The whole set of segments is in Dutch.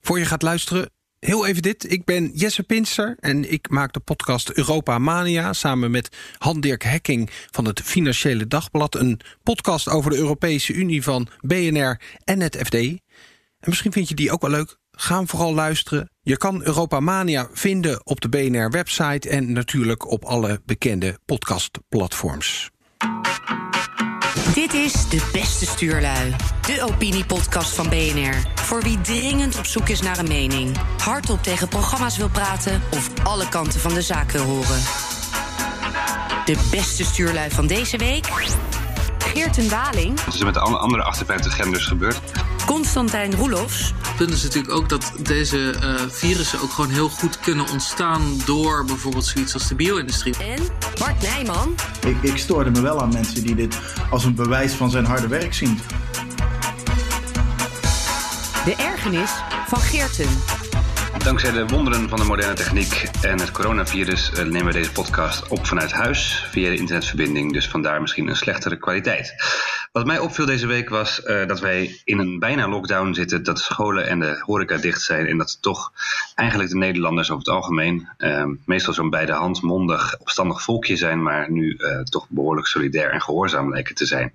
Voor je gaat luisteren, heel even dit. Ik ben Jesse Pinster en ik maak de podcast Europa Mania... samen met Han-Dirk Hekking van het Financiële Dagblad. Een podcast over de Europese Unie van BNR en het FD. En misschien vind je die ook wel leuk. Ga hem vooral luisteren. Je kan Europa Mania vinden op de BNR-website... en natuurlijk op alle bekende podcastplatforms. Dit is De Beste Stuurlui, de opiniepodcast van BNR. Voor wie dringend op zoek is naar een mening, hardop tegen programma's wil praten of alle kanten van de zaak wil horen. De beste stuurlui van deze week. Geert Daling. Wat is er met de andere 58 genders gebeurd? Constantijn Roelofs. Het punt is natuurlijk ook dat deze uh, virussen ook gewoon heel goed kunnen ontstaan door bijvoorbeeld zoiets als de bio-industrie. En Bart Nijman. Ik, ik stoorde me wel aan mensen die dit als een bewijs van zijn harde werk zien. De ergernis van Geerten. Dankzij de wonderen van de moderne techniek en het coronavirus eh, nemen we deze podcast op vanuit huis via de internetverbinding. Dus vandaar misschien een slechtere kwaliteit. Wat mij opviel deze week was uh, dat wij in een bijna lockdown zitten, dat scholen en de horeca dicht zijn en dat toch eigenlijk de Nederlanders over het algemeen uh, meestal zo'n bij hand mondig, opstandig volkje zijn, maar nu uh, toch behoorlijk solidair en gehoorzaam lijken te zijn.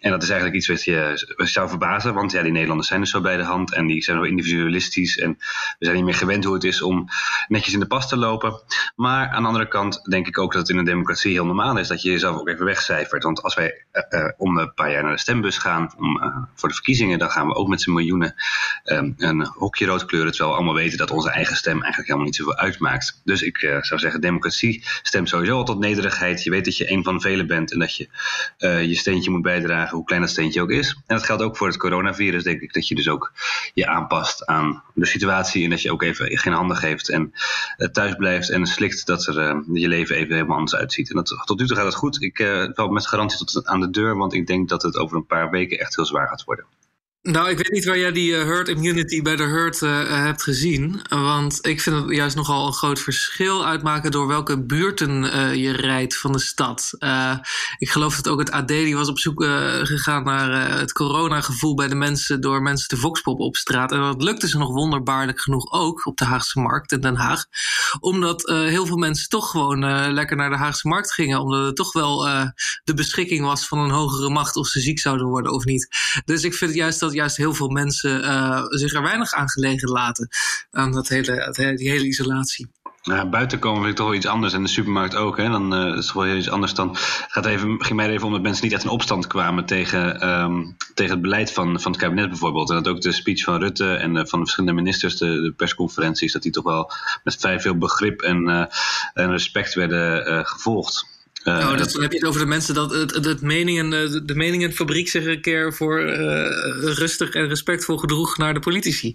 En dat is eigenlijk iets wat je, zou verbazen, want ja, die Nederlanders zijn dus zo bij de hand en die zijn wel individualistisch en we zijn niet meer gewend hoe het is om netjes in de pas te lopen. Maar aan de andere kant denk ik ook dat het in een democratie heel normaal is dat je jezelf ook even wegcijfert. Want als wij uh, om een paar jaar naar de stembus gaan om, uh, voor de verkiezingen, dan gaan we ook met z'n miljoenen um, een hokje rood kleuren, terwijl we allemaal weten dat onze eigen stem eigenlijk helemaal niet zoveel uitmaakt. Dus ik zou zeggen, democratie stemt sowieso al tot nederigheid. Je weet dat je een van velen bent en dat je je steentje moet bijdragen hoe klein dat steentje ook is. En dat geldt ook voor het coronavirus, denk ik, dat je dus ook je aanpast aan de situatie en dat je ook even geen handen geeft en uh, thuis blijft en slikt dat er, uh, je leven even helemaal anders uitziet. En dat, tot nu toe gaat het goed. Ik uh, val met garantie tot aan de deur, want ik denk dat het over een paar weken echt heel zwaar gaat worden. Nou, ik weet niet waar jij die uh, herd immunity bij de herd uh, hebt gezien. Want ik vind het juist nogal een groot verschil uitmaken door welke buurten je rijdt van de stad. ik geloof dat ook het AD die was op zoek gegaan naar het coronagevoel bij de mensen door mensen te voxpoppen op straat. En dat lukte ze nog wonderbaarlijk genoeg ook op de Haagse Markt in Den Haag. Omdat heel veel mensen toch gewoon lekker naar de Haagse Markt gingen. Omdat het toch wel de beschikking was van een hogere macht of ze ziek zouden worden of niet. Dus ik vind juist dat juist heel veel mensen uh, zich er weinig aan gelegen laten. Aan dat hele, die hele isolatie. Ja, buiten komen vind ik toch wel iets anders. En de supermarkt ook. Hè? Dan uh, is het wel heel iets anders dan. Gaat even, ging mij even om dat mensen niet echt in opstand kwamen tegen, um, tegen het beleid van, van het kabinet bijvoorbeeld. En dat ook de speech van Rutte en uh, van de verschillende ministers, de, de, persconferenties, dat die toch wel met vrij veel begrip en, en respect werden gevolgd. Uh, oh, dat, dan heb je het over de mensen dat het, het, meningen, de, de meningenfabriek zich een keer voor uh, rustig en respectvol gedroeg naar de politici.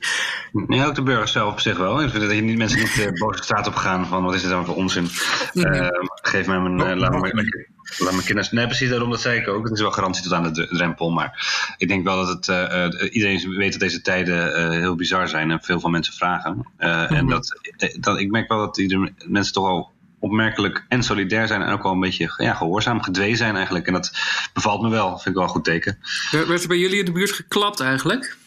Ja, ook de burgers zelf op zich wel. Ik vind dat je niet mensen niet uh, boos de straat op gaan van wat is dit dan voor onzin. Uh, geef mij mijn, uh, laat me Laat mijn kinderen. Nee, precies daarom, dat zei ik ook. Het is wel garantie tot aan de drempel. Maar ik denk wel dat het. Uh, iedereen weet dat deze tijden uh, heel bizar zijn en veel van mensen vragen. Uh, mm -hmm. En dat, dat, ik merk wel dat iedereen, mensen toch wel opmerkelijk en solidair zijn en ook wel een beetje ja, gehoorzaam, gedwee zijn eigenlijk. En dat bevalt me wel, vind ik wel een goed teken. Werd er bij jullie in de buurt geklapt eigenlijk?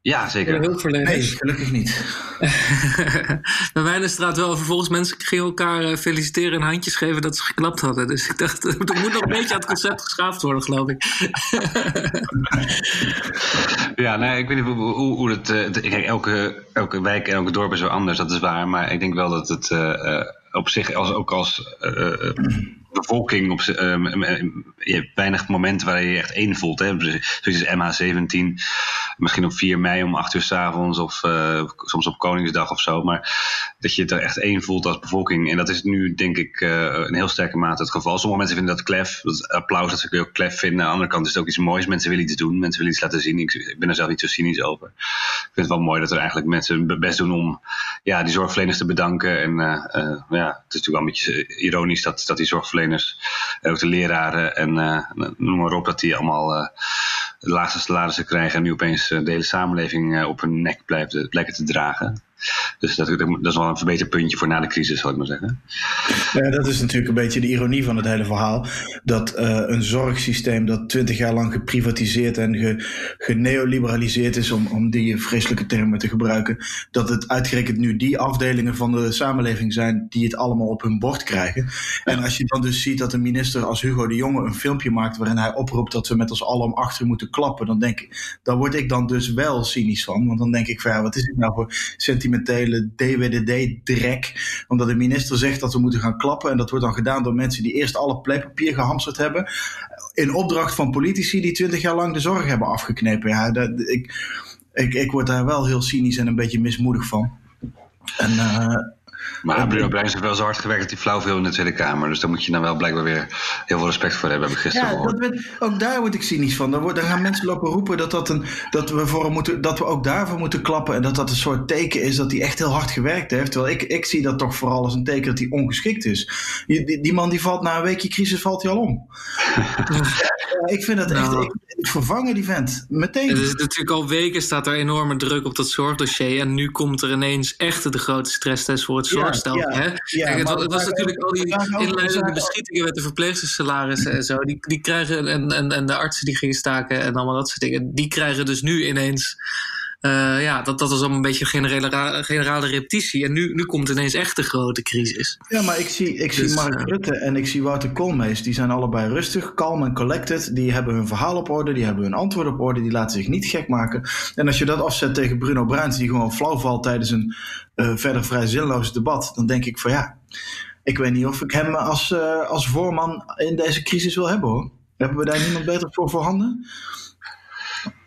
Ja, zeker. Nee, gelukkig niet. bij mijn straat wel. Vervolgens mensen gingen elkaar feliciteren en handjes geven dat ze geklapt hadden. Dus ik dacht, er moet nog een beetje aan het concept geschaafd worden, geloof ik. ja, nee, ik weet niet hoe, hoe, hoe het... Kijk, elke, elke wijk en elke dorp is zo anders, dat is waar. Maar ik denk wel dat het... Uh, op zich als, ook als uh, bevolking op, uh, je hebt weinig momenten waar je je echt één voelt. Hè? Zoals MH17, misschien op 4 mei om 8 uur s avonds of uh, soms op Koningsdag of zo. Maar dat je het er echt één voelt als bevolking. En dat is nu denk ik uh, in heel sterke mate het geval. Sommige mensen vinden dat klef, dat applaus dat ze ook klef vinden. Aan de andere kant is het ook iets moois. Mensen willen iets doen, mensen willen iets laten zien. Ik, ben er zelf niet zo cynisch over. Ik vind het wel mooi dat er eigenlijk mensen hun best doen om ja, die zorgverleners te bedanken. En uh, ja, het is natuurlijk wel een beetje ironisch dat, dat die zorgverleners, ook de leraren en noem maar op, dat die allemaal de laagste salarissen krijgen en nu opeens de hele samenleving op hun nek blijven, blijken te dragen. Dus dat, dat is wel een verbeterpuntje voor na de crisis, zal ik maar zeggen. Ja, dat is natuurlijk een beetje de ironie van het hele verhaal. Dat uh, een zorgsysteem dat twintig jaar lang geprivatiseerd en ge, geneoliberaliseerd is, om, om die vreselijke termen te gebruiken, dat het uitgerekend nu die afdelingen van de samenleving zijn die het allemaal op hun bord krijgen. En als je dan dus ziet dat een minister als Hugo de Jonge een filmpje maakt waarin hij oproept dat we met ons allen om achter moeten klappen, dan denk ik, word ik dan dus wel cynisch van. Want dan denk ik van ja, wat is dit nou voor sentimentele DWDD-drek? Omdat de minister zegt dat we moeten gaan klappen en dat wordt dan gedaan door mensen die eerst alle pleipapier gehamsterd hebben. In opdracht van politici die twintig jaar lang de zorg hebben afgeknepen. Ja, dat, ik, ik, ik word daar wel heel cynisch en een beetje mismoedig van. En uh, maar Bruno Breins heeft wel zo hard gewerkt dat hij flauw viel in de Tweede Kamer. Dus daar moet je dan wel blijkbaar weer heel veel respect voor hebben, heb ik gisteren ja, dat ook daar word ik cynisch van. Dan, dan gaan mensen lopen roepen dat, dat, een, dat, we voor moeten, dat we ook daarvoor moeten klappen. En dat dat een soort teken is dat hij echt heel hard gewerkt heeft. Terwijl ik, ik zie dat toch vooral als een teken dat hij ongeschikt is. Die, die, man die valt na een weekje crisis valt hij al om. ik vind dat echt... Nou. Ik, vervangen die vent. Meteen. Het is natuurlijk al weken staat er enorme druk op dat zorgdossier. En nu komt er ineens echt de grote stresstest voor het zorgstel. Ja, hè? Kijk, het, was natuurlijk al die inleidende beschietingen met de verpleegstersalarissen en zo. Die, die krijgen, en, en, en de artsen die gingen staken en allemaal dat soort dingen. Die krijgen dus nu ineens uh, ja, dat, dat was allemaal een beetje een generale, generale repetitie. En nu, nu komt ineens echt de grote crisis. Ja, maar ik zie, ik zie dus, Mark uh, Rutte en ik zie Wouter Koolmees. Die zijn allebei rustig, calm en collected. Die hebben hun verhaal op orde, die hebben hun antwoord op orde. Die laten zich niet gek maken. En als je dat afzet tegen Bruno Bruins, die gewoon flauw valt tijdens een uh, verder vrij zinloos debat. Dan denk ik van ja, ik weet niet of ik hem als, als voorman in deze crisis wil hebben hoor. Hebben we daar niemand beter voor voorhanden?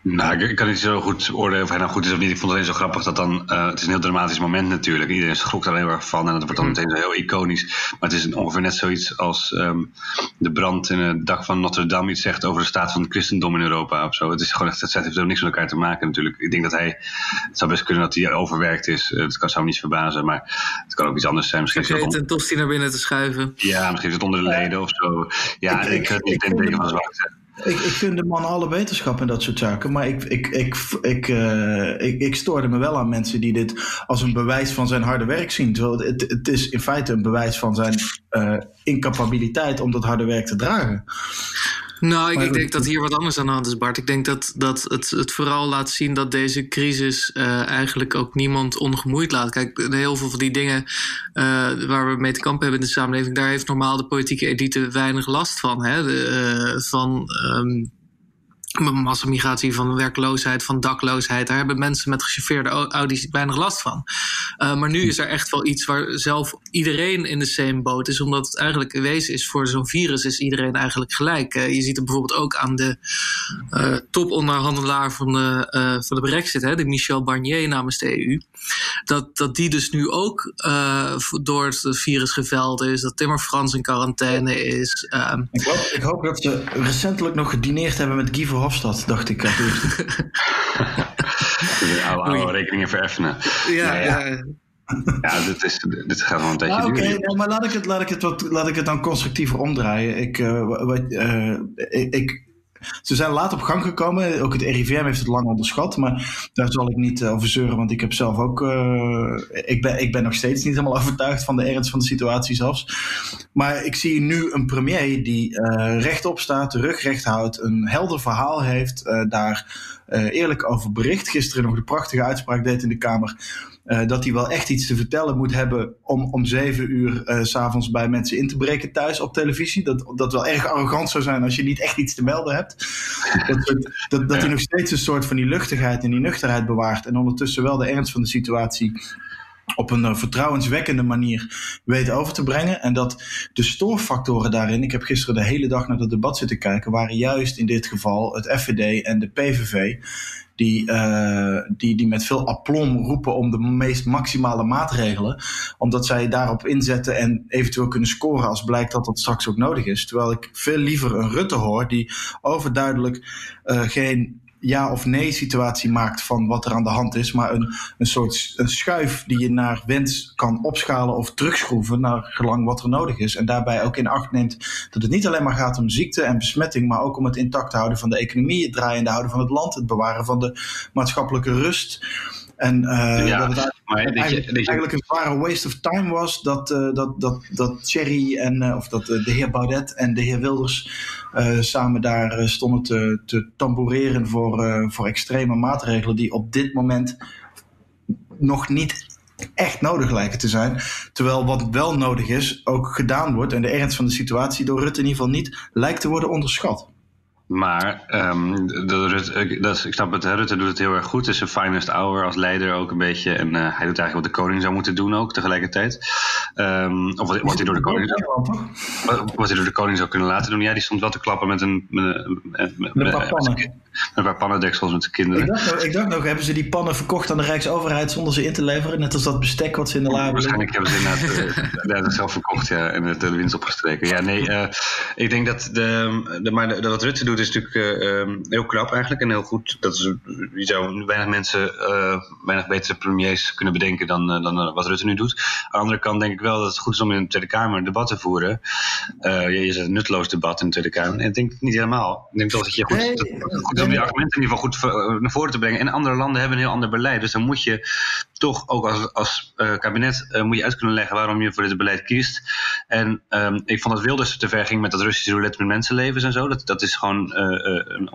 Nou, ik, kan niet zo goed oordelen of hij nou goed is of niet. Ik vond het alleen zo grappig dat dan... Uh, het is een heel dramatisch moment natuurlijk. Iedereen schrokt er heel erg van. En dat wordt dan mm. meteen zo heel iconisch. Maar het is ongeveer net zoiets als um, de brand in het dak van Notre Dame iets zegt over de staat van het christendom in Europa of zo. Het is gewoon echt, het heeft ook niks met elkaar te maken natuurlijk. Ik denk dat hij... Het zou best kunnen dat hij overwerkt is. Uh, dat kan, zou me niet verbazen. Maar het kan ook iets anders zijn. Misschien Vergeet een tosti naar binnen te schuiven. Ja, misschien is het onder de leden of zo. Ja, ik, ik, ik, ik denk dat van zwakte. Ik, ik vind de man alle wetenschap en dat soort zaken. Maar ik, ik, ik, ik, uh, ik, ik stoorde me wel aan mensen die dit als een bewijs van zijn harde werk zien. Terwijl het, het is in feite een bewijs van zijn uh, incapabiliteit om dat harde werk te dragen. Nou, ik, ik, denk dat hier wat anders aan de hand is, Bart. Ik denk dat, dat het, het vooral laat zien dat deze crisis uh, eigenlijk ook niemand ongemoeid laat. Kijk, heel veel van die dingen uh, waar we mee te kampen hebben in de samenleving, daar heeft normaal de politieke elite weinig last van. Hè? De, uh, van. Um, massamigratie van werkloosheid, van dakloosheid. Daar hebben mensen met gechauffeerde Audi's weinig last van. Uh, maar nu is er echt wel iets waar zelf iedereen in de same boot is. Omdat het eigenlijk wezen is voor zo'n virus is iedereen eigenlijk gelijk. Uh, je ziet het bijvoorbeeld ook aan de uh, toponderhandelaar van de, van de brexit. Hè, de Michel Barnier namens de EU. Dat, dat die dus nu ook door het virus geveld is. Dat Timmer Frans in quarantaine is. Ehm. Ik hoop, ik, hoop, dat ze recentelijk nog gedineerd hebben met Guy Verhofstadt, dacht ik. oude, oude rekeningen vereffenen. Ja, ja. ja. Ja, dit, is, dit gaat wel een tijdje Oké, okay, maar laat ik, het, laat, ik het wat, laat ik het dan constructiever omdraaien. Ik, uh, wat, uh, ik, ik, ze zijn laat op gang gekomen. Ook het RIVM heeft het lang onderschat. Maar daar zal ik niet over zeuren. Want ik heb zelf ook. Uh, ik, ben, ik ben nog steeds niet helemaal overtuigd van de ernst van de situatie zelfs. Maar ik zie nu een premier die uh, rechtop staat, de rug recht houdt. Een helder verhaal heeft. Daar eerlijk over bericht. Gisteren nog de prachtige uitspraak deed in de Kamer uh, dat hij wel echt iets te vertellen moet hebben om om zeven uur uh, s'avonds bij mensen in te breken thuis op televisie. Dat, dat wel erg arrogant zou zijn als je niet echt iets te melden hebt. Dat, dat, dat hij nog steeds een soort van die luchtigheid en die nuchterheid bewaart en ondertussen wel de ernst van de situatie op een uh, vertrouwenswekkende manier weet over te brengen. En dat de stoorfactoren daarin, ik heb gisteren de hele dag naar het debat zitten kijken, waren juist in dit geval het FVD en de PVV die, uh, die, die met veel aplomb roepen om de meest maximale maatregelen. Omdat zij daarop inzetten en eventueel kunnen scoren als blijkt dat dat straks ook nodig is. Terwijl ik veel liever een Rutte hoor die overduidelijk uh, geen ja of nee situatie maakt van wat er aan de hand is, maar een, een soort een schuif die je naar wens kan opschalen of terugschroeven naar gelang wat er nodig is. En daarbij ook in acht neemt dat het niet alleen maar gaat om ziekte en besmetting, maar ook om het intact houden van de economie, het draaiende houden van het land, het bewaren van de maatschappelijke rust. En uh, dat het eigenlijk, eigenlijk, een zware waste of time was dat, dat, dat, dat Thierry en of dat de heer Baudet en de heer Wilders samen daar stonden te, te tamboureren voor, voor extreme maatregelen die op dit moment nog niet echt nodig lijken te zijn. Terwijl wat wel nodig is, ook gedaan wordt en de ernst van de situatie door Rutte in ieder geval niet lijkt te worden onderschat. Maar um, Rutte, dat, ik snap het, Rutte doet het heel erg goed. Het is zijn finest hour als leider ook een beetje. En uh, hij doet eigenlijk wat de koning zou moeten doen ook tegelijkertijd. Um, of wat, wat hij door de koning zou, wat hij door de koning zou kunnen laten doen. Ja, die stond wel te klappen met een, met, met, met, met, een paar pannendeksels met de kinderen. Ik dacht, nog, ik dacht nog, hebben ze die pannen verkocht aan de Rijksoverheid zonder ze in te leveren? Net als dat bestek wat ze in de la Waarschijnlijk hebben ze inderdaad uh, zelf verkocht ja, en het, de winst opgestreken. Ja, nee, uh, ik denk dat de, de, maar de, wat Rutte doet is natuurlijk uh, heel knap eigenlijk en heel goed. Dat is, je zou weinig mensen, weinig betere premiers kunnen bedenken dan, dan wat Rutte nu doet. Aan de andere kant denk ik wel dat het goed is om in de Tweede Kamer een debat te voeren. je, je zet een nutteloos debat in de Tweede Kamer. En ik denk niet helemaal. Ik denk toch dat je goed, nee, dat, goed om die argumenten in ieder geval goed eh, naar voren te brengen. En andere landen hebben een heel ander beleid. Dus dan moet je toch ook als, als kabinet moet je uit kunnen leggen waarom je voor dit beleid kiest. En um, ik vond dat Wilders te ver ging met dat Russische roulette met mensenlevens en zo. Dat, dat is gewoon uh, een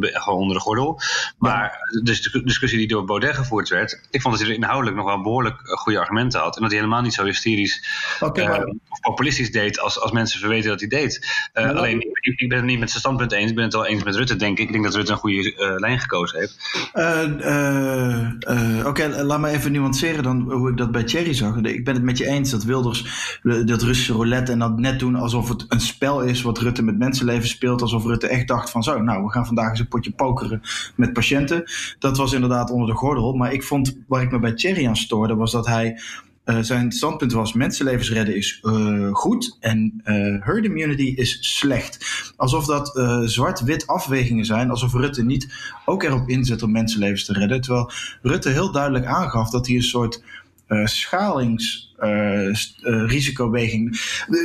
gewoon onder de gordel. Maar dus de discussie die door Baudet gevoerd werd, ik vond dat hij er inhoudelijk nog wel behoorlijk goede argumenten had. En dat hij helemaal niet zo hysterisch okay, uh, of populistisch deed als, als mensen verweten dat hij deed. Uh, alleen, ik, ik, ben het niet met zijn standpunt eens. Ik ben het wel eens met Rutte, denk ik. Ik denk dat Rutte een goede uh, lijn gekozen heeft. Oké, okay, laat me even nuanceren dan hoe ik dat bij Thierry zag. Ik ben het met je eens dat Wilders dat Russische roulette en dat net doen alsof het een spel is wat Rutte met mensenleven speelt. Alsof Rutte echt dacht van zo, nou, we gaan vandaag eens een potje pokeren met patiënten. Dat was inderdaad onder de gordel. Maar ik vond, waar ik me bij Thierry aan stoorde, was dat hij uh, zijn standpunt was: mensenlevens redden is uh, goed en uh, herd immunity is slecht. Alsof dat zwart-wit afwegingen zijn, alsof Rutte niet ook erop inzet om mensenlevens te redden. Terwijl Rutte heel duidelijk aangaf dat hij een soort uh, risicoweging.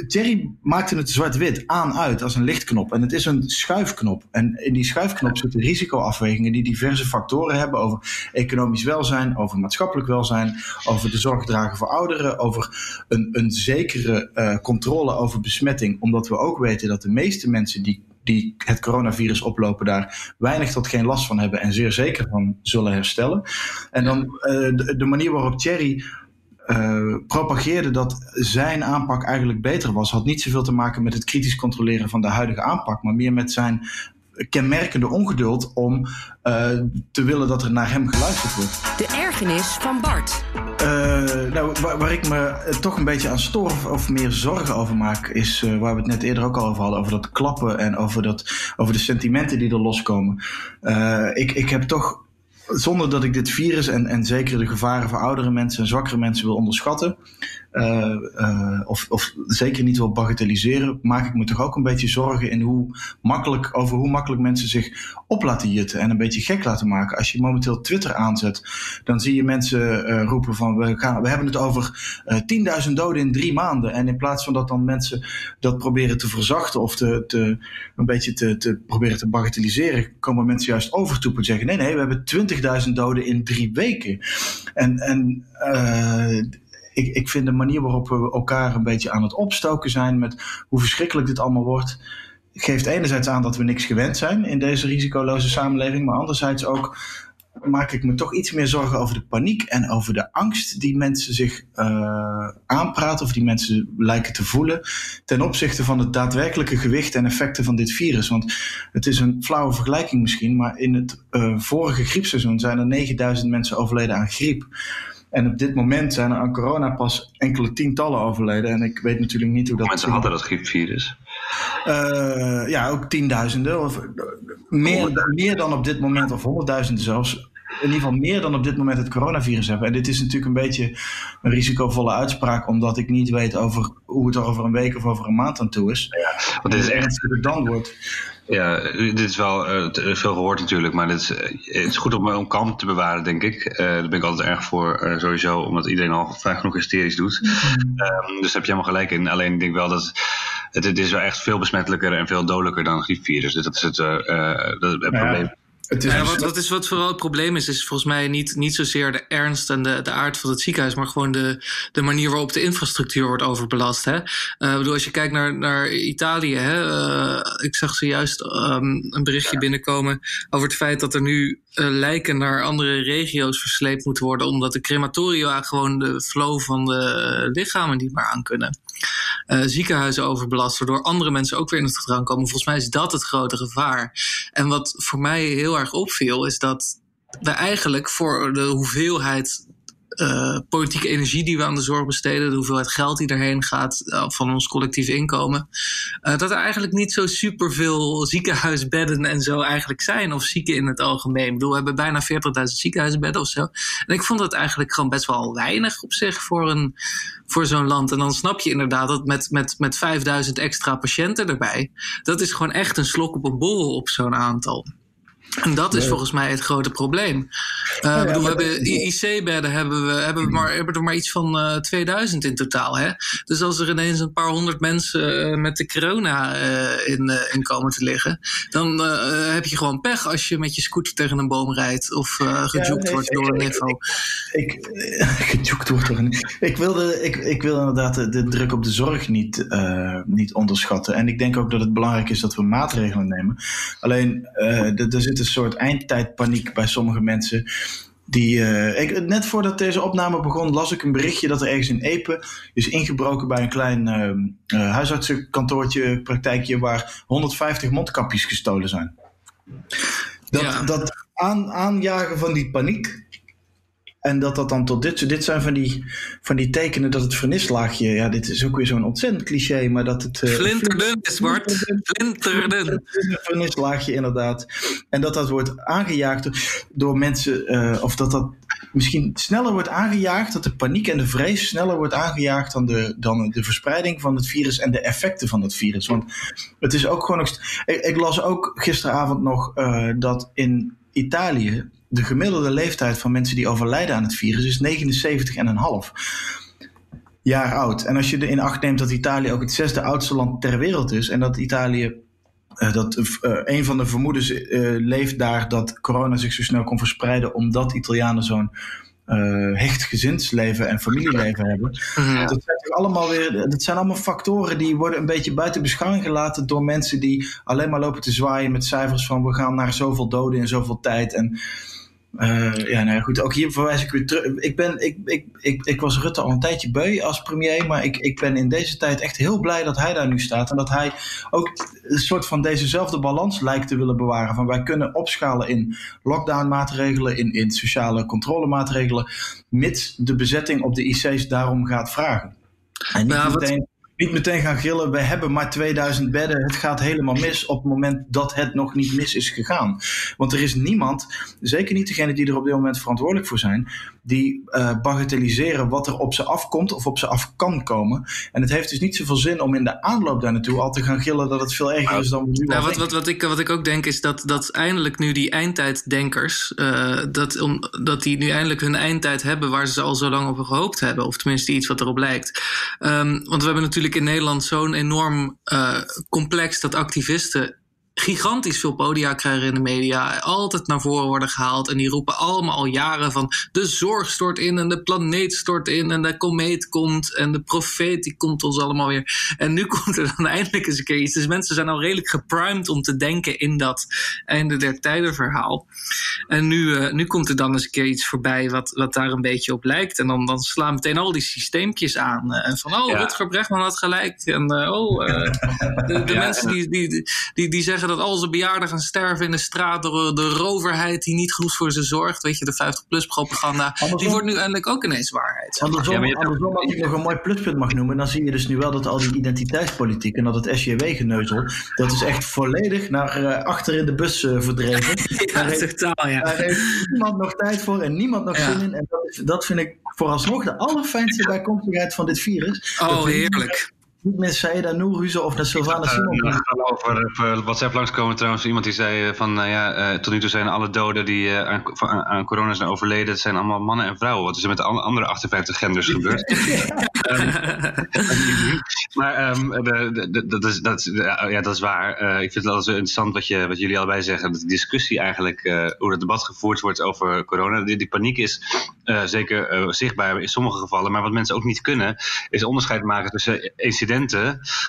Thierry maakte het zwart-wit aan-uit als een lichtknop. En het is een schuifknop. En in die schuifknop zitten risicoafwegingen die diverse factoren hebben over economisch welzijn, over maatschappelijk welzijn, over de zorg dragen voor ouderen, over een, een zekere controle over besmetting. Omdat we ook weten dat de meeste mensen die die het coronavirus oplopen daar weinig tot geen last van hebben en zeer zeker van zullen herstellen. En dan uh, de, de, manier waarop Thierry uh, propageerde dat zijn aanpak eigenlijk beter was, had niet zoveel te maken met het kritisch controleren van de huidige aanpak, maar meer met zijn kenmerkende ongeduld om uh, te willen dat er naar hem geluisterd wordt. De ergernis van Bart. Uh, nou, waar, ik me toch een beetje aan stoor of, meer zorgen over maak, is uh, waar we het net eerder ook al over hadden, over dat klappen en over, dat, over de sentimenten die er loskomen. ik, ik heb toch zonder dat ik dit virus en, en zeker de gevaren voor oudere mensen en zwakkere mensen wil onderschatten, uh, uh, of, of zeker niet wil bagatelliseren, maak ik me toch ook een beetje zorgen in hoe makkelijk, over hoe makkelijk mensen zich op laten jutten en een beetje gek laten maken. Als je momenteel Twitter aanzet, dan zie je mensen uh, roepen van we, gaan, we hebben het over 10.000 doden in drie maanden. En in plaats van dat dan mensen dat proberen te verzachten of te, een beetje te, te proberen te bagatelliseren, komen mensen juist overtoepen en zeggen nee, nee, we hebben 20.000 doden in drie weken. En, en ik, ik vind de manier waarop we elkaar een beetje aan het opstoken zijn met hoe verschrikkelijk dit allemaal wordt, geeft enerzijds aan dat we niks gewend zijn in deze risicoloze samenleving, maar anderzijds ook maak ik me toch iets meer zorgen over de paniek en over de angst die mensen zich uh, aanpraten of die mensen lijken te voelen ten opzichte van het daadwerkelijke gewicht en effecten van dit virus. Want het is een flauwe vergelijking misschien, maar in het uh, vorige griepseizoen zijn er 9000 mensen overleden aan griep. En op dit moment zijn er aan corona pas enkele tientallen overleden. En ik weet natuurlijk niet hoe dat... Mensen hadden dat griepvirus. Uh, ja, ook tienduizenden. Of meer, meer dan op dit moment, of honderdduizenden zelfs. In ieder geval meer dan op dit moment het coronavirus hebben. En dit is natuurlijk een beetje een risicovolle uitspraak, omdat ik niet weet over hoe het er over een week of over een maand aan toe is. Ja, want dit is echt. Het dan wordt. Ja, dit is wel uh, veel gehoord natuurlijk, maar dit is, uh, het is goed om, om kalm te bewaren, denk ik. Uh, daar ben ik altijd erg voor, sowieso, omdat iedereen al vaak genoeg hysterisch doet. Mm -hmm. dus daar heb je helemaal gelijk in. Alleen ik denk wel dat het, het is wel echt veel besmettelijker en veel dodelijker dan griepvirus. Dus dat is het, dat het probleem. Het is ja, wat, wat, is wat vooral het probleem is, is volgens mij niet, niet zozeer de ernst en de, de aard van het ziekenhuis, maar gewoon de, de manier waarop de infrastructuur wordt overbelast. Hè? Uh, bedoel, als je kijkt naar, naar Italië, hè, uh, ik zag zojuist um, een berichtje binnenkomen over het feit dat er nu uh, lijken naar andere regio's versleept moeten worden, omdat de crematoria gewoon de flow van de lichamen niet meer aan kunnen. Ziekenhuizen overbelast, waardoor andere mensen ook weer in het gedrang komen. Volgens mij is dat het grote gevaar. En wat voor mij heel erg opviel, is dat we eigenlijk voor de hoeveelheid uh, politieke energie die we aan de zorg besteden, de hoeveelheid geld die erheen gaat uh, van ons collectief inkomen, uh, dat er eigenlijk niet zo superveel ziekenhuisbedden en zo eigenlijk zijn, of zieken in het algemeen. Ik bedoel, we hebben bijna 40.000 ziekenhuisbedden of zo. En ik vond dat eigenlijk gewoon best wel weinig op zich voor, een, voor zo'n land. En dan snap je inderdaad dat met, met, met 5000 extra patiënten erbij, dat is gewoon echt een slok op een borrel op zo'n aantal. En dat is volgens mij het grote probleem. Uh, bedoel, we hebben IC-bedden hebben we, hebben we maar, hebben er maar iets van uh, eh, 2000 in totaal. Hè? Dus als er ineens een paar honderd mensen uh, met de corona in, in komen te liggen, dan heb je gewoon pech als je met je scooter tegen een boom rijdt of gejoekt ja, wordt door een niveau. Ik, ik, gejoekt wordt door een ik wilde, ik, ik wil inderdaad de, de druk op de zorg niet, niet onderschatten. En ik denk ook dat het belangrijk is dat we maatregelen nemen. Alleen, er zit een soort eindtijdpaniek bij sommige mensen. Die, uh, ik, net voordat deze opname begon, las ik een berichtje dat er ergens in Epe is ingebroken bij een klein uh, huisartsenkantoortje, praktijkje, waar 150 mondkapjes gestolen zijn. Dat, dat aan, aanjagen van die paniek, en dat dat dan tot dit, dit zijn van die, van die tekenen dat het vernislaagje, ja, dit is ook weer zo'n ontzettend cliché, maar dat het. Uh, flinterdun is wordt. Flinterdun. Een vernislaagje, inderdaad. En dat dat wordt aangejaagd door mensen, uh, of dat dat misschien sneller wordt aangejaagd, dat de paniek en de vrees sneller wordt aangejaagd dan de, dan de verspreiding van het virus en de effecten van het virus. Want het is ook gewoon nog. Ik, ik las ook gisteravond nog uh, dat in Italië de gemiddelde leeftijd van mensen die overlijden aan het virus is 79,5 jaar oud. En als je in acht neemt dat Italië ook het zesde oudste land ter wereld is en dat Italië uh, dat uh, een van de vermoedens uh, leeft daar dat corona zich zo snel kon verspreiden omdat Italianen zo'n hecht gezinsleven en familieleven hebben. Ja. Dat, zijn allemaal weer, dat zijn allemaal factoren die worden een beetje buiten beschouwing gelaten door mensen die alleen maar lopen te zwaaien met cijfers van we gaan naar zoveel doden in zoveel tijd. En uh, ja, nou goed, ook hier verwijs ik weer terug. Ik, ben, ik, ik, ik, ik was Rutte al een tijdje beu als premier, maar ik, ik ben in deze tijd echt heel blij dat hij daar nu staat. En dat hij ook een soort van dezezelfde balans lijkt te willen bewaren. Van wij kunnen opschalen in lockdown-maatregelen, in, in sociale controlemaatregelen, mits de bezetting op de IC's daarom gaat vragen. En niet nou, meteen niet meteen gaan gillen, we hebben maar 2000 bedden, het gaat helemaal mis op het moment dat het nog niet mis is gegaan. Want er is niemand, zeker niet degene die er op dit moment verantwoordelijk voor zijn, die uh, bagatelliseren wat er op ze afkomt of op ze af kan komen. En het heeft dus niet zoveel zin om in de aanloop daar naartoe al te gaan gillen dat het veel erger is dan we nu nou, wat, wat, wat, ik, wat ik ook denk is dat, dat eindelijk nu die eindtijddenkers, uh, dat, om, dat die nu eindelijk hun eindtijd hebben waar ze al zo lang op gehoopt hebben. Of tenminste iets wat erop lijkt. Um, want we hebben natuurlijk in Nederland zo'n enorm uh, complex dat activisten gigantisch veel podia krijgen in de media. Altijd naar voren worden gehaald. En die roepen allemaal al jaren van de zorg stort in en de planeet stort in en de komeet komt en de profeet die komt ons allemaal weer. En nu komt er dan eindelijk eens een keer iets. Dus mensen zijn al redelijk geprimed om te denken in dat einde der tijden verhaal. En nu, uh, nu komt er dan eens een keer iets voorbij wat, wat daar een beetje op lijkt. En dan, dan slaan meteen al die systeempjes aan. Uh, en van, oh, ja. Rutger Bregman had gelijk. En uh, oh, de, de ja, mensen die, die, die, die zeggen dat al zijn bejaarden gaan sterven in de straat door de roverheid die niet genoeg voor ze zorgt. Weet je, de 50-plus propaganda. Andersom, die wordt nu eindelijk ook ineens waarheid. Andersom, ja, andersom als ik nog een mooi pluspunt mag noemen, dan zie je dus nu wel dat al die identiteitspolitiek en dat het SJW-geneuzel, dat is echt volledig naar uh, achter in de bus uh, verdreven. ja, daar heeft, totaal, ja. Daar heeft niemand nog tijd voor en niemand nog zin in. En dat, dat vind ik vooralsnog de allerfijnste bijkomstigheid van dit virus. Oh, heerlijk niet met Saida Noorhuizen of naar Sylvana Simon. Ik ga over uh, WhatsApp langskomen trouwens. Iemand die zei van ja, tot nu toe zijn alle doden die aan, aan, corona zijn overleden, het zijn allemaal mannen en vrouwen. Wat is er met de andere 58 genders gebeurd? um, maar de, dat, is, dat, ja, dat is waar. ik vind het altijd zo interessant wat, je, wat jullie allebei zeggen. De discussie eigenlijk, hoe het debat gevoerd wordt over corona. Die, die paniek is zeker zichtbaar in sommige gevallen. Maar wat mensen ook niet kunnen, is onderscheid maken tussen incidenten,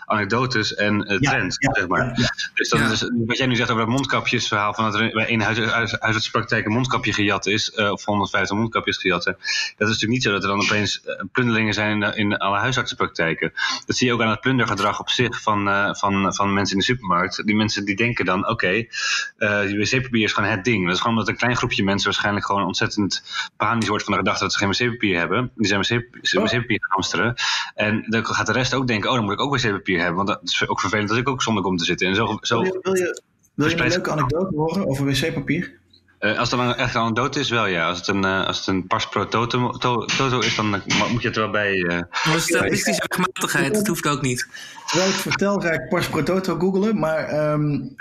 anekdotes en uh, trends, ja, zeg maar. Ja, dus, dan, dus wat jij nu zegt over het mondkapjesverhaal, van dat er bij één huis, huis, huisartspraktijk een mondkapje gejat is, uh, of 150 mondkapjes gejat zijn. Dat is natuurlijk niet zo dat er dan opeens plundelingen zijn in, in alle huisartsenpraktijken. Dat zie je ook aan het plundergedrag op zich van, uh, van, van mensen in de supermarkt. Die mensen die denken dan, oké, okay, wc-papier is gewoon het ding. Dat is gewoon omdat een klein groepje mensen waarschijnlijk gewoon ontzettend panisch wordt van de gedachte dat ze geen wc-papier hebben. Die zijn wc-papier gaan hamsteren. En dan gaat de rest ook denken, oh, dan moet ik ook wc-papier hebben. Want dat is ook vervelend dat ik ook zonder kom te zitten. En zo, zo wil je, wil je, wil je een leuke anekdote horen over wc-papier? Uh, als het dan echt een anekdote is, wel ja. Als het een, uh, als het een pas pro toto, to, toto is, dan moet je het er wel bij. Uh, maar statistische rechtmatigheid, dat hoeft ook niet. Terwijl ik vertel, ga ik pas pro toto googelen. Maar um,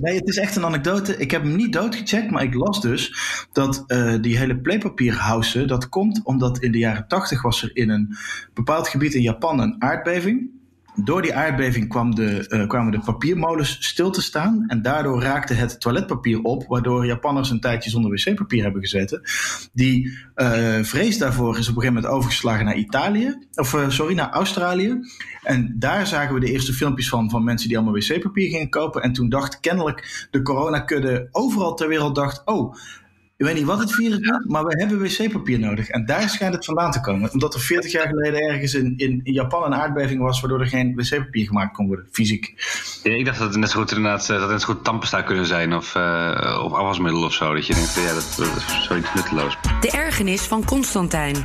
nee, het is echt een anekdote. Ik heb hem niet doodgecheckt, maar ik las dus dat die hele playpapierhouse, dat komt omdat in de jaren tachtig was er in een bepaald gebied in Japan een aardbeving. Door die aardbeving kwam de, uh, kwamen de papiermolens stil te staan. En daardoor raakte het toiletpapier op. Waardoor Japanners een tijdje zonder wc-papier hebben gezeten. Die uh, vrees daarvoor is op een gegeven moment overgeslagen naar Italië. Of uh, sorry, naar Australië. En daar zagen we de eerste filmpjes van. Van mensen die allemaal wc-papier gingen kopen. En toen dacht kennelijk de coronakudde overal ter wereld dacht. Oh, ik weet niet wat het virus doet, maar we hebben wc-papier nodig. En daar schijnt het vandaan te komen. Omdat er 40 jaar geleden ergens in, in, Japan een aardbeving was, waardoor er geen wc-papier gemaakt kon worden, fysiek. Ja, ik dacht dat het net zo goed inderdaad, dat het net zo goed tandpasta kunnen zijn of, uh, of afwasmiddel of zo. Dat je denkt, ja, dat, dat is zoiets nutteloos. De ergernis van Constantijn.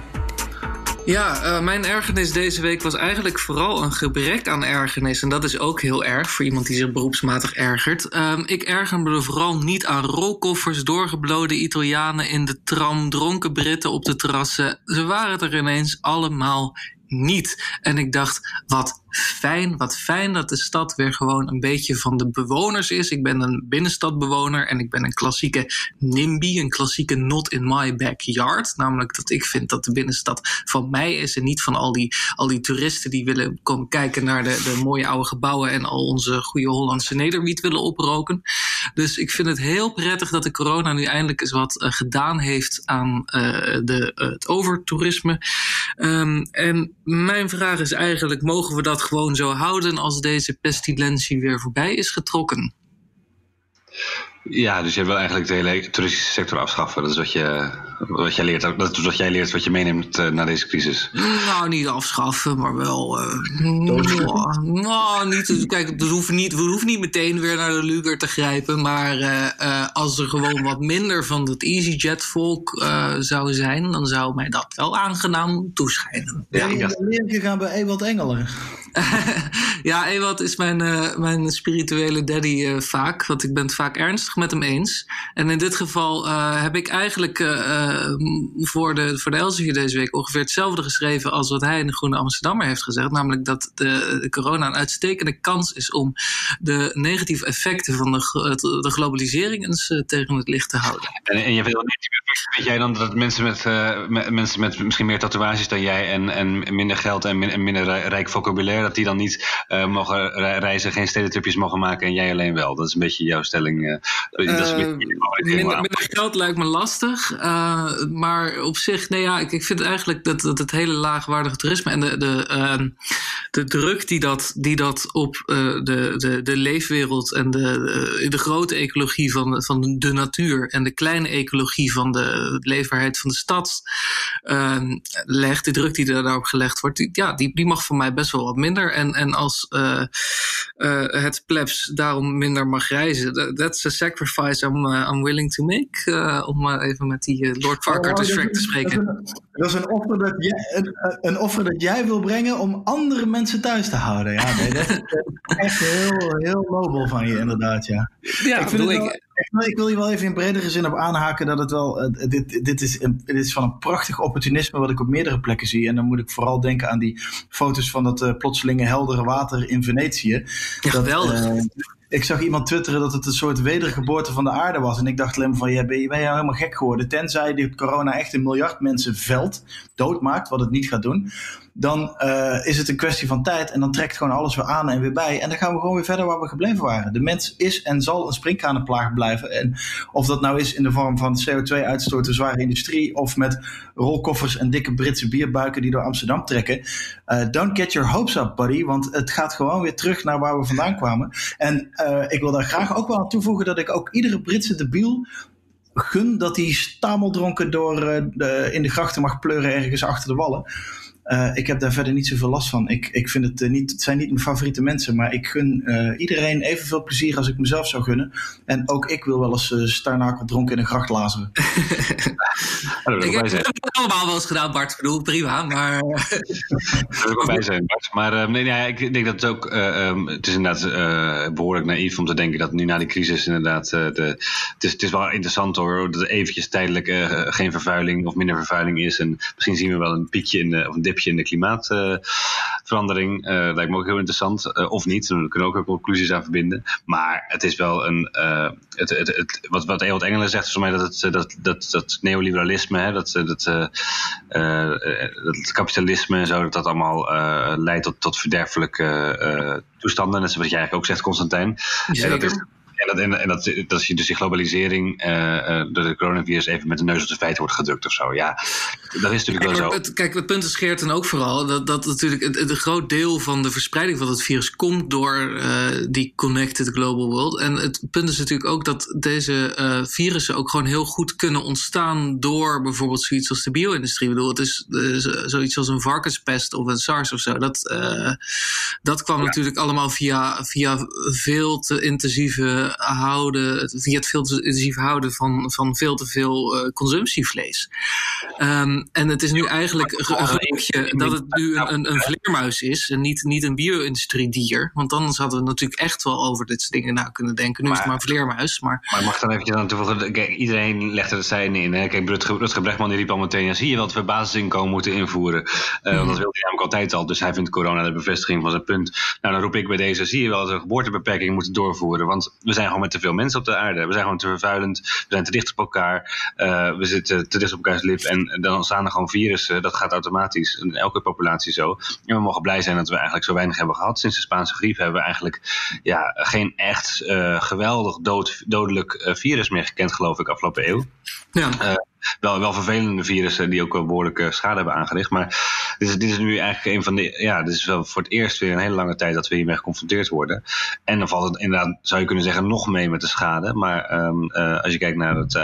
Ja, uh, mijn ergernis deze week was eigenlijk vooral een gebrek aan ergernis. En dat is ook heel erg voor iemand die zich beroepsmatig ergert. Uh, ik erger me vooral niet aan rolkoffers, doorgeblode Italianen in de tram, dronken Britten op de terrassen. Ze waren er ineens allemaal niet. En ik dacht, wat fijn, wat fijn dat de stad weer gewoon een beetje van de bewoners is. Ik ben een binnenstadbewoner en ik ben een klassieke NIMBY, een klassieke not in my backyard. Namelijk dat ik vind dat de binnenstad van mij is en niet van al die, al die toeristen die willen komen kijken naar de, de mooie oude gebouwen en al onze goede Hollandse nederwiet willen oproken. Dus ik vind het heel prettig dat de corona nu eindelijk eens wat uh, gedaan heeft aan uh, de, uh, het overtoerisme. Um, en mijn vraag is eigenlijk, mogen we dat gewoon zo houden als deze pestilentie weer voorbij is getrokken? Ja, dus je wil eigenlijk de hele toeristische sector afschaffen. Dat is wat je, wat jij leert. Dat is wat jij leert, wat je meeneemt uh, naar deze crisis. Nou, niet afschaffen, maar wel. Uh, nou, niet. Kijk, we hoeven niet, we hoeven niet meteen weer naar de Luger te grijpen. Maar uh, als er gewoon wat minder van het EasyJet-volk zou zijn, dan zou mij dat wel aangenaam toeschijnen. Ja, ik dacht... leer gegaan bij Ewald Engelen. ja, Ewald is mijn, mijn spirituele daddy vaak. Want ik ben het vaak ernstig met hem eens. En in dit geval uh, heb ik eigenlijk voor, de, voor de Elsevier deze week ongeveer hetzelfde geschreven als wat hij in de Groene Amsterdammer heeft gezegd. Namelijk dat de, de corona een uitstekende kans is om de negatieve effecten van de, de globalisering eens tegen het licht te houden. En, en je wil Weet jij dan dat mensen met, mensen met misschien meer tatoeages dan jij en, en minder geld en, en minder rijk vocabulaire, dat die dan niet uh, mogen reizen, geen stedentripjes mogen maken en jij alleen wel? Dat is een beetje jouw stelling. Uh, dat is minder, minder, geld lijkt me lastig, maar op zich, nee ja, ik, ik vind eigenlijk dat, dat het hele laagwaardige toerisme en de, de, ehm, de druk die dat, die dat op de, de, de leefwereld en de, de grote ecologie van, van de natuur en de kleine ecologie van de leefbaarheid van de stad uh, legt, de druk die daarop gelegd wordt, die, ja, die, die mag voor mij best wel wat minder. En, en als uh, uh, het plebs daarom minder mag reizen, that's a sacrifice I'm, uh, I'm willing to make. om maar even met die Lord Farquhar oh, te spreken. Dat is, een, offer dat jij, een, een, offer dat jij wil brengen om andere mensen thuis te houden. Ja, nee, dat is echt heel, heel nobel van je, inderdaad. Ja, ja ik vind het wel, ik wil hier wel even in bredere zin op aanhaken dat het wel. Uh, dit, dit, is een, dit is van een prachtig opportunisme wat ik op meerdere plekken zie. En dan moet ik vooral denken aan die foto's van dat uh, plotselinge heldere water in Venetië. Ja, geweldig. Uh, ik zag iemand twitteren dat het een soort wedergeboorte van de aarde was. En ik dacht alleen van, ja, ben, je, ben je helemaal gek geworden? Tenzij die corona echt een miljard mensen veld, doodmaakt, wat het niet gaat doen dan uh, is het een kwestie van tijd. En dan trekt gewoon alles weer aan en weer bij. En dan gaan we gewoon weer verder waar we gebleven waren. De mens is en zal een springkanenplaag blijven. En of dat nou is in de vorm van CO2-uitstoot, de zware industrie. of met rolkoffers en dikke Britse bierbuiken die door Amsterdam trekken. Uh, don't get your hopes up, buddy. Want het gaat gewoon weer terug naar waar we vandaan kwamen. En uh, ik wil daar graag ook wel aan toevoegen dat ik ook iedere Britse debiel gun dat hij stameldronken door, de, in de grachten mag pleuren ergens achter de wallen. Uh, ik heb daar verder niet zoveel last van. Ik, ik vind het uh, niet, het zijn niet mijn favoriete mensen, maar ik gun uh, iedereen evenveel plezier als ik mezelf zou gunnen. En ook ik wil wel eens uh, starnakel dronken in een gracht lazeren. ik heb het allemaal wel eens gedaan, Bart. Ik bedoel, prima, maar... dat wil ik bij zijn, Bart. Maar nee, nee, ik denk dat het ook... Um, het is inderdaad behoorlijk naïef om te denken dat nu na die crisis inderdaad... de, het, is, het is wel interessant hoor, dat er eventjes tijdelijk geen vervuiling of minder vervuiling is. En misschien zien we wel een piekje in de, of een dipje in de klimaatverandering. Uh, lijkt me ook heel interessant. Uh, of niet, daar kunnen we ook conclusies aan verbinden. Maar het is wel een. Uh, het, het, het, wat, wat Ewald Engelen zegt, is voor mij dat het, dat, dat, dat neoliberalisme, hè, dat, dat, dat kapitalisme en zo, dat dat allemaal leidt tot, tot verderfelijke toestanden. Net zoals jij eigenlijk ook zegt, Constantijn. Dat is, en dat, en, en dat, dat je dus die globalisering uh, door de coronavirus even met de neus op de feiten wordt gedrukt of zo. Ja, dat is natuurlijk wel zo. Het, kijk, het punt is Geert en ook vooral dat, dat natuurlijk een, een groot deel van de verspreiding van het virus komt door uh, die connected global world. En het punt is natuurlijk ook dat deze uh, virussen ook gewoon heel goed kunnen ontstaan door bijvoorbeeld zoiets als de bio-industrie. Ik bedoel, het is zoiets als een varkenspest of een SARS of zo. Dat, dat kwam ja. natuurlijk allemaal via, via veel te intensieve houden, via het veel te intensief houden van, van veel te veel uh, consumptievlees. Um, en het is nu eigenlijk een gelukkig dat het nu een, een, een vleermuis is en niet, niet een bio-industriedier. Want dan zouden we natuurlijk echt wel over dit soort dingen na kunnen denken. Nu maar, is het maar een vleermuis. Maar, maar mag dan eventjes aan toevoegen, kijk, iedereen legt er zijn in. Hè? Kijk, Rutger, Rutger Brechtman die riep al meteen, zie je wat we basisinkomen moeten invoeren. Uh, mm. Want dat wilde hij namelijk altijd al. Dus hij vindt corona de bevestiging van zijn punt. Nou, dan roep ik bij deze, zie je wel dat we geboortebeperkingen moeten doorvoeren. Want we zijn gewoon met te veel mensen op de aarde. We zijn gewoon te vervuilend. We zijn te dicht op elkaar. Uh, we zitten te dicht op elkaars lip. En dan staan er gewoon virussen. Dat gaat automatisch. In elke populatie zo. En we mogen blij zijn dat we eigenlijk zo weinig hebben gehad. Sinds de Spaanse griep hebben we eigenlijk ja, geen echt uh, geweldig dood, dodelijk uh, virus meer gekend, geloof ik, afgelopen eeuw. Ja wel, wel vervelende virussen die ook wel behoorlijke schade hebben aangericht. Maar dit is, dit is nu eigenlijk een van de. Ja, dit is wel voor het eerst weer een hele lange tijd dat we hiermee geconfronteerd worden. En dan valt het inderdaad, zou je kunnen zeggen, nog mee met de schade. Maar um, uh, als je kijkt naar, het, uh,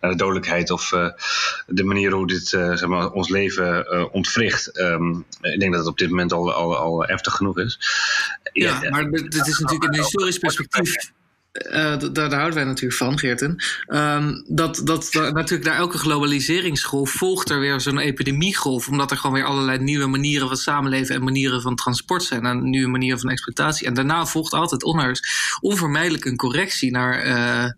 naar de dodelijkheid of uh, de manier hoe dit zeg maar, ons leven ontwricht. Um, ik denk dat het op dit moment al, al, al heftig genoeg is. Ja, ja maar dit is natuurlijk een historisch perspectief uh, daar, houden wij natuurlijk van, Geerten. Um, dat, dat, dat natuurlijk naar elke globaliseringsgolf volgt er weer zo'n epidemiegolf. Omdat er gewoon weer allerlei nieuwe manieren van samenleven en manieren van transport zijn. En nieuwe manieren van exploitatie. En daarna volgt altijd onvermijdelijk een correctie naar, uh,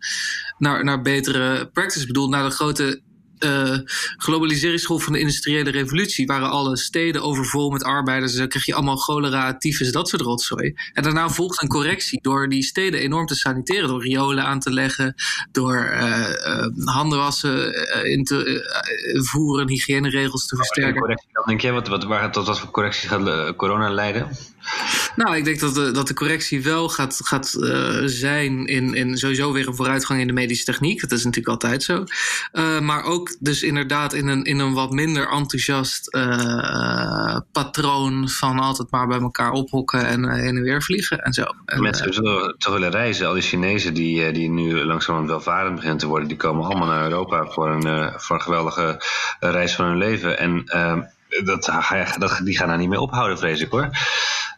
naar, naar betere practice. Ik bedoel, naar de grote uh, globaliseringsgolf van de industriële revolutie waren alle steden overvol met arbeiders. Dan kreeg je allemaal cholera, tyfus, dat soort rotzooi. En daarna volgt een correctie door die steden enorm te saniteren. Door riolen aan te leggen, door uh, uh, handen wassen in te voeren, hygiëneregels te versterken. Correctie, dan denk je, wat, wat, waar, tot wat voor correctie gaat corona leiden? Nou, ik denk dat de, dat de correctie wel gaat, gaat uh, zijn in, in sowieso weer een vooruitgang in de medische techniek. Dat is natuurlijk altijd zo. Uh, maar ook dus inderdaad in een, in een wat minder enthousiast uh, patroon van altijd maar bij elkaar ophokken en heen en weer vliegen en zo. En, Mensen zullen toch willen reizen. Al die Chinezen die, die nu langzaam welvarend beginnen te worden, die komen allemaal naar Europa voor een, voor een geweldige reis van hun leven. En ehm, dat, dat, die gaan daar niet mee ophouden, vrees ik hoor.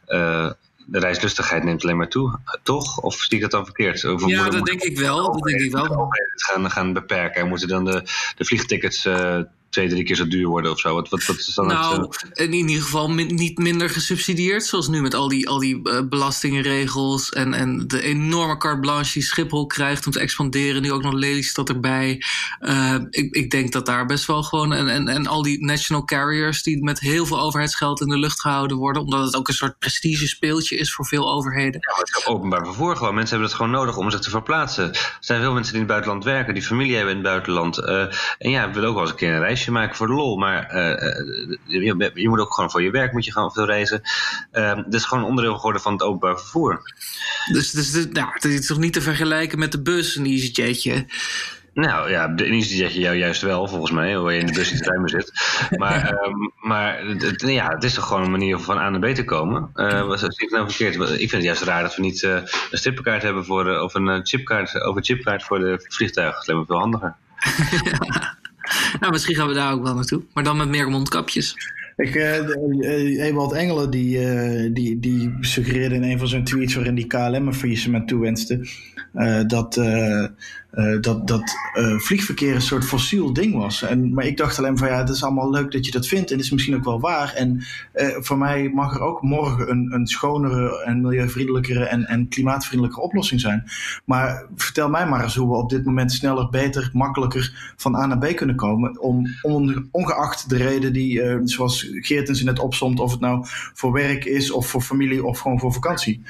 Uh, de reislustigheid neemt alleen maar toe, toch? Of zie ik dat dan verkeerd? Of ja, dat denk ik wel. Dat denk ik wel. gaan, gaan beperken en moeten dan de, de vliegtickets uh, twee, drie keer zo duur worden of zo? Wat, wat, wat is dan nou, in ieder geval niet minder gesubsidieerd. Zoals nu met al die, al die uh, belastingregels en, en de enorme carte blanche die Schiphol krijgt om te expanderen. Nu ook nog Lelystad erbij. Uh, ik, ik denk dat daar best wel gewoon. En, en, en al die national carriers die met heel veel overheidsgeld in de lucht gehouden worden. Omdat het ook een soort prestige speeltje is voor veel overheden. Ja, het openbaar vervoer gewoon. Mensen hebben het gewoon nodig om zich te verplaatsen. Er zijn veel mensen die in het buitenland werken, die familie hebben in het buitenland. Uh, en ja, willen ook wel eens een keer een reisje maken voor de lol. Maar je, je, moet ook gewoon voor je werk moet je gaan veel reizen. dat is gewoon onderdeel geworden van het openbaar vervoer. Dus, dus, dus nou, het is toch niet te vergelijken met de bus, een EasyJetje? Nou ja, de EasyJetje jou juist wel, volgens mij, waar je in de bus niet ruimer zit. Maar, um, maar het, ja, het is toch gewoon een manier van A naar B te komen. Uh, wat ik nou verkeerd? Ik vind het juist raar dat we niet uh, een strippenkaart hebben voor, uh, of een chipkaart, over chipkaart voor de vliegtuigen. Dat lijkt me veel handiger. ja. Nou, misschien gaan we daar ook wel naartoe. Maar dan met meer mondkapjes. Ik, uh, Ewald Engelen die, uh, die, die suggereerde in een van zijn tweets waarin die KLM een faillissement toewenste, uh, dat, dat, dat vliegverkeer een soort fossiel ding was. En, maar ik dacht alleen van ja, het is allemaal leuk dat je dat vindt en het is misschien ook wel waar. En voor mij mag er ook morgen een, een schonere en milieuvriendelijkere en, en klimaatvriendelijke oplossing zijn. Maar vertel mij maar eens hoe we op dit moment sneller, beter, makkelijker van A naar B kunnen komen, om, om ongeacht de reden die, zoals Geertens net opzomt, of het nou voor werk is of voor familie of gewoon voor vakantie.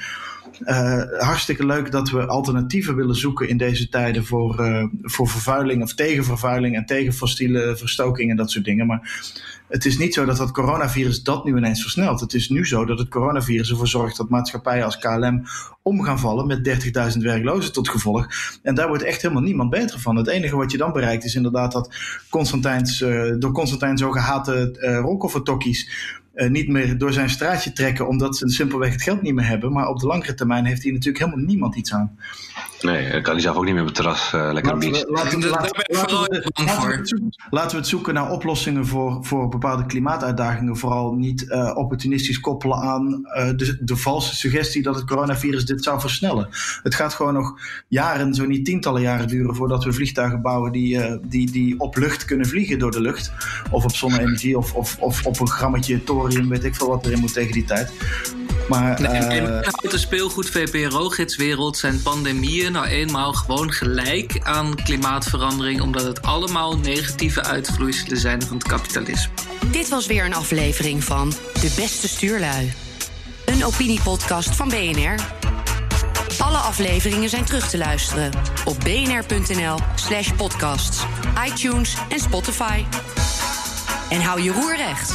Uh, hartstikke leuk dat we alternatieven willen zoeken in deze tijden voor, uh, voor vervuiling of tegen vervuiling en tegen fossiele verstoking en dat soort dingen. Maar het is niet zo dat dat coronavirus dat nu ineens versnelt. Het is nu zo dat het coronavirus ervoor zorgt dat maatschappijen als KLM om gaan vallen met 30.000 werklozen tot gevolg. En daar wordt echt helemaal niemand beter van. Het enige wat je dan bereikt is inderdaad dat Constantijns, uh, door Constantijn zo gehate uh, rolkoffertokkies uh, niet meer door zijn straatje trekken omdat ze simpelweg het geld niet meer hebben. Maar op de langere termijn heeft hij natuurlijk helemaal niemand iets aan. Nee, kan hij zelf ook niet meer op het terras uh, lekker laten we, laten, we, het zoeken naar oplossingen voor, voor bepaalde klimaatuitdagingen. Vooral niet uh, opportunistisch koppelen aan de, de valse suggestie dat het coronavirus dit zou versnellen. Het gaat gewoon nog jaren, zo niet tientallen jaren duren voordat we vliegtuigen bouwen die, die, die op lucht kunnen vliegen door de lucht. Of op zonne-energie of, of, of op een grammetje toren weet ik veel wat erin moet tegen die tijd. Maar, nee, uh, in de speelgoed VPRO-gidswereld zijn pandemieën nou eenmaal gewoon gelijk aan klimaatverandering, omdat het allemaal negatieve uitvloeiselen zijn van het kapitalisme. Dit was weer een aflevering van De Beste Stuurlui. Een opiniepodcast van BNR. Alle afleveringen zijn terug te luisteren op bnr.nl/slash podcasts, iTunes en Spotify. En hou je roer recht.